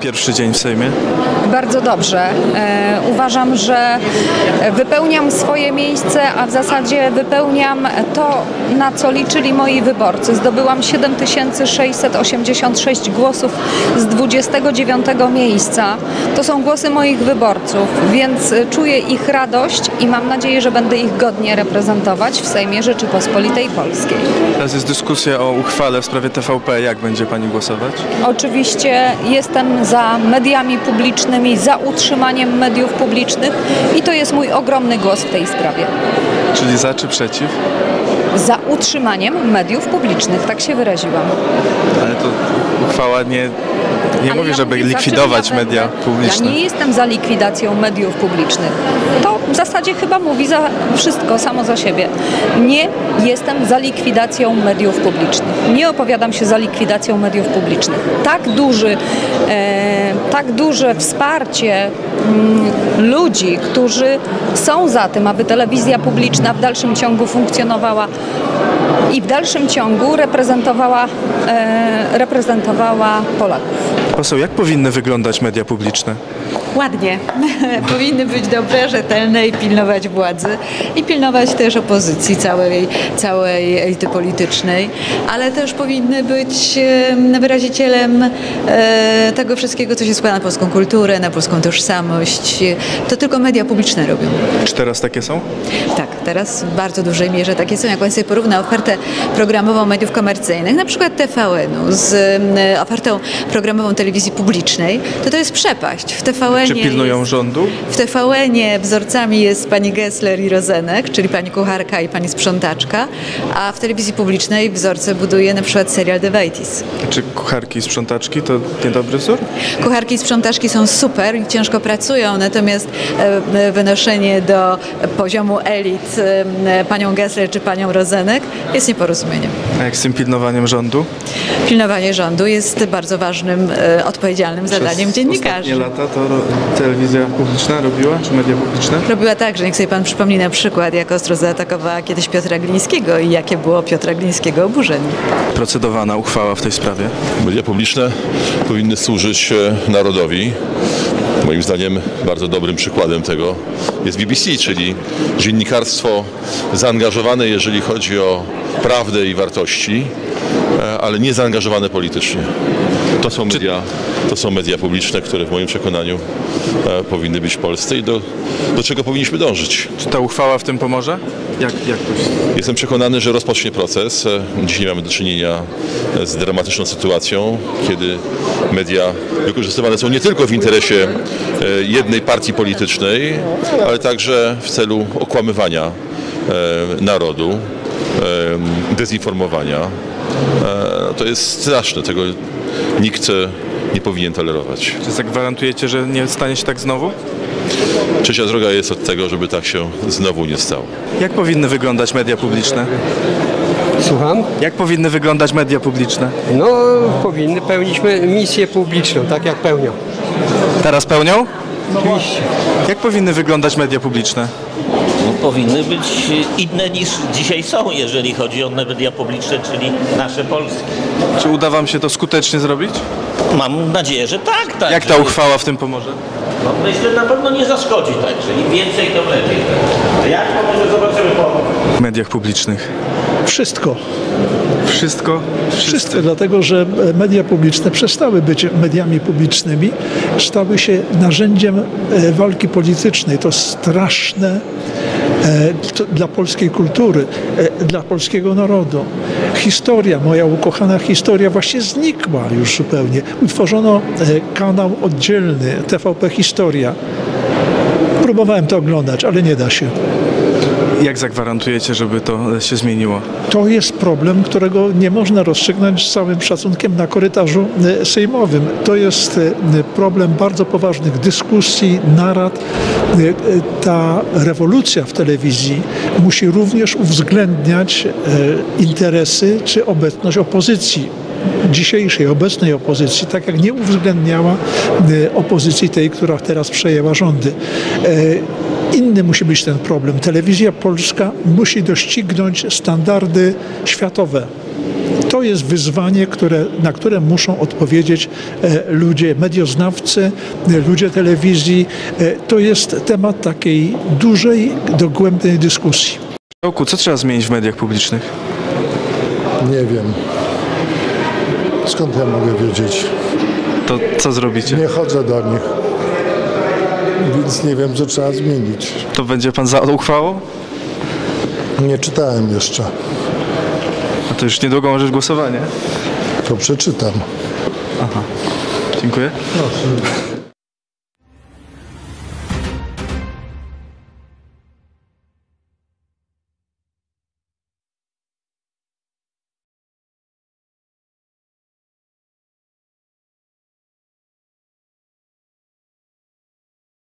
Pierwszy dzień w Sejmie. Bardzo dobrze. E, uważam, że wypełniam swoje miejsce, a w zasadzie wypełniam to, na co liczyli moi wyborcy. Zdobyłam 7686 głosów z 29 miejsca. To są głosy moich wyborców, więc czuję ich radość i mam nadzieję, że będę ich godnie reprezentować w Sejmie Rzeczypospolitej Polskiej. Teraz jest dyskusja o uchwale w sprawie TVP. Jak będzie Pani głosować? Oczywiście jestem za mediami publicznymi, za utrzymaniem mediów publicznych i to jest mój ogromny głos w tej sprawie. Czyli za czy przeciw? Za utrzymaniem mediów publicznych, tak się wyraziłam. Ale to uchwała nie, nie Ale mówi, ja żeby czym likwidować media publiczne. Ja nie jestem za likwidacją mediów publicznych. To w zasadzie chyba mówi za wszystko samo za siebie. Nie jestem za likwidacją mediów publicznych. Nie opowiadam się za likwidacją mediów publicznych. Tak duży, e, tak duże wsparcie mm, ludzi, którzy są za tym, aby telewizja publiczna w dalszym ciągu funkcjonowała i w dalszym ciągu reprezentowała, e, reprezentowała Polaków. Poseł, jak powinny wyglądać media publiczne? Ładnie. Powinny być dobre, rzetelne i pilnować władzy i pilnować też opozycji całej, całej elity politycznej, ale też powinny być em, wyrazicielem e, tego wszystkiego, co się składa na polską kulturę, na polską tożsamość. To tylko media publiczne robią. Czy teraz takie są? Tak, teraz w bardzo dużej mierze takie są. Jak pan sobie porówna ofertę programową mediów komercyjnych, na przykład TVN-u z ofertą programową telewizji publicznej, to to jest przepaść. W Czy pilnują jest, rządu? w TVN-ie wzorcami jest pani Gessler i Rozenek, czyli pani kucharka i pani sprzątaczka, a w telewizji publicznej wzorce buduje na przykład serial The Waities. Czy kucharki i sprzątaczki to niedobry wzór? Kucharki i sprzątaczki są super i ciężko pracują, natomiast e, e, wynoszenie do poziomu elit e, panią Gessler czy panią Rozenek jest nieporozumieniem. A jak z tym pilnowaniem rządu? Pilnowanie rządu jest bardzo ważnym, odpowiedzialnym zadaniem Przez dziennikarzy. ostatnie lata to telewizja publiczna robiła, czy media publiczne? Robiła tak, że niech sobie pan przypomni na przykład, jak ostro zaatakowała kiedyś Piotra Glińskiego i jakie było Piotra Glińskiego oburzenie. Procedowana uchwała w tej sprawie. Media publiczne powinny służyć e, narodowi. Moim zdaniem bardzo dobrym przykładem tego jest BBC, czyli dziennikarstwo zaangażowane, jeżeli chodzi o prawdę i wartości, e, ale nie zaangażowane politycznie. To są media, to są media publiczne, które w moim przekonaniu e, powinny być w Polsce i do, do czego powinniśmy dążyć. Czy ta uchwała w tym pomoże? Jak, jak to. Jestem przekonany, że rozpocznie proces. E, Dzisiaj mamy do czynienia z dramatyczną sytuacją, kiedy media wykorzystywane są nie tylko w interesie jednej partii politycznej, ale także w celu okłamywania narodu, dezinformowania. E, To jest straszne. Tego nikt e, nie powinien tolerować. Czy zagwarantujecie, że nie stanie się tak znowu? Trzecia droga jest od tego, żeby tak się znowu nie stało. Jak powinny wyglądać media publiczne? Słucham? Jak powinny wyglądać media publiczne? No, powinny pełnić misję publiczną, tak jak pełnią. Teraz pełnią? Oczywiście. Jak powinny wyglądać media publiczne? Powinny być inne niż dzisiaj są, jeżeli chodzi o media publiczne, czyli nasze polskie. Czy uda Wam się to skutecznie zrobić? Mam nadzieję, że tak. tak Jak ta że- uchwała w tym pomoże? No, myślę, na pewno nie zaszkodzi także. Im więcej, tym lepiej. Jak to może zobaczymy po W mediach publicznych. Wszystko. Wszystko? Wszystko, dlatego że media publiczne przestały być mediami publicznymi, stały się narzędziem e, walki politycznej. To straszne to dla polskiej kultury, e, dla polskiego narodu. Historia, moja ukochana historia właśnie znikła już zupełnie. Utworzono e, kanał oddzielny, TVP Historia. Próbowałem to oglądać, ale nie da się. Jak zagwarantujecie, żeby to się zmieniło? To jest problem, którego nie można rozstrzygnąć z całym szacunkiem na korytarzu e, sejmowym. To jest e, problem bardzo poważnych dyskusji, narad. E, Ta rewolucja w telewizji musi również uwzględniać interesy czy obecność opozycji dzisiejszej, obecnej opozycji, tak jak nie uwzględniała opozycji tej, która teraz przejęła rządy. Inny musi być ten problem. Telewizja polska musi doścignąć standardy światowe. To jest wyzwanie, które, na które muszą odpowiedzieć e, ludzie, medioznawcy, e, ludzie telewizji. E, To jest temat takiej dużej, dogłębnej dyskusji. Marszałku, co trzeba zmienić w mediach publicznych? Nie wiem. Skąd ja mogę wiedzieć? To co zrobicie? Nie chodzę do nich. Więc nie wiem, co trzeba zmienić. To będzie pan za uchwałą? Nie czytałem jeszcze. No to już niedługo możesz głosowanie. To przeczytam. Dziękuję. Proszę.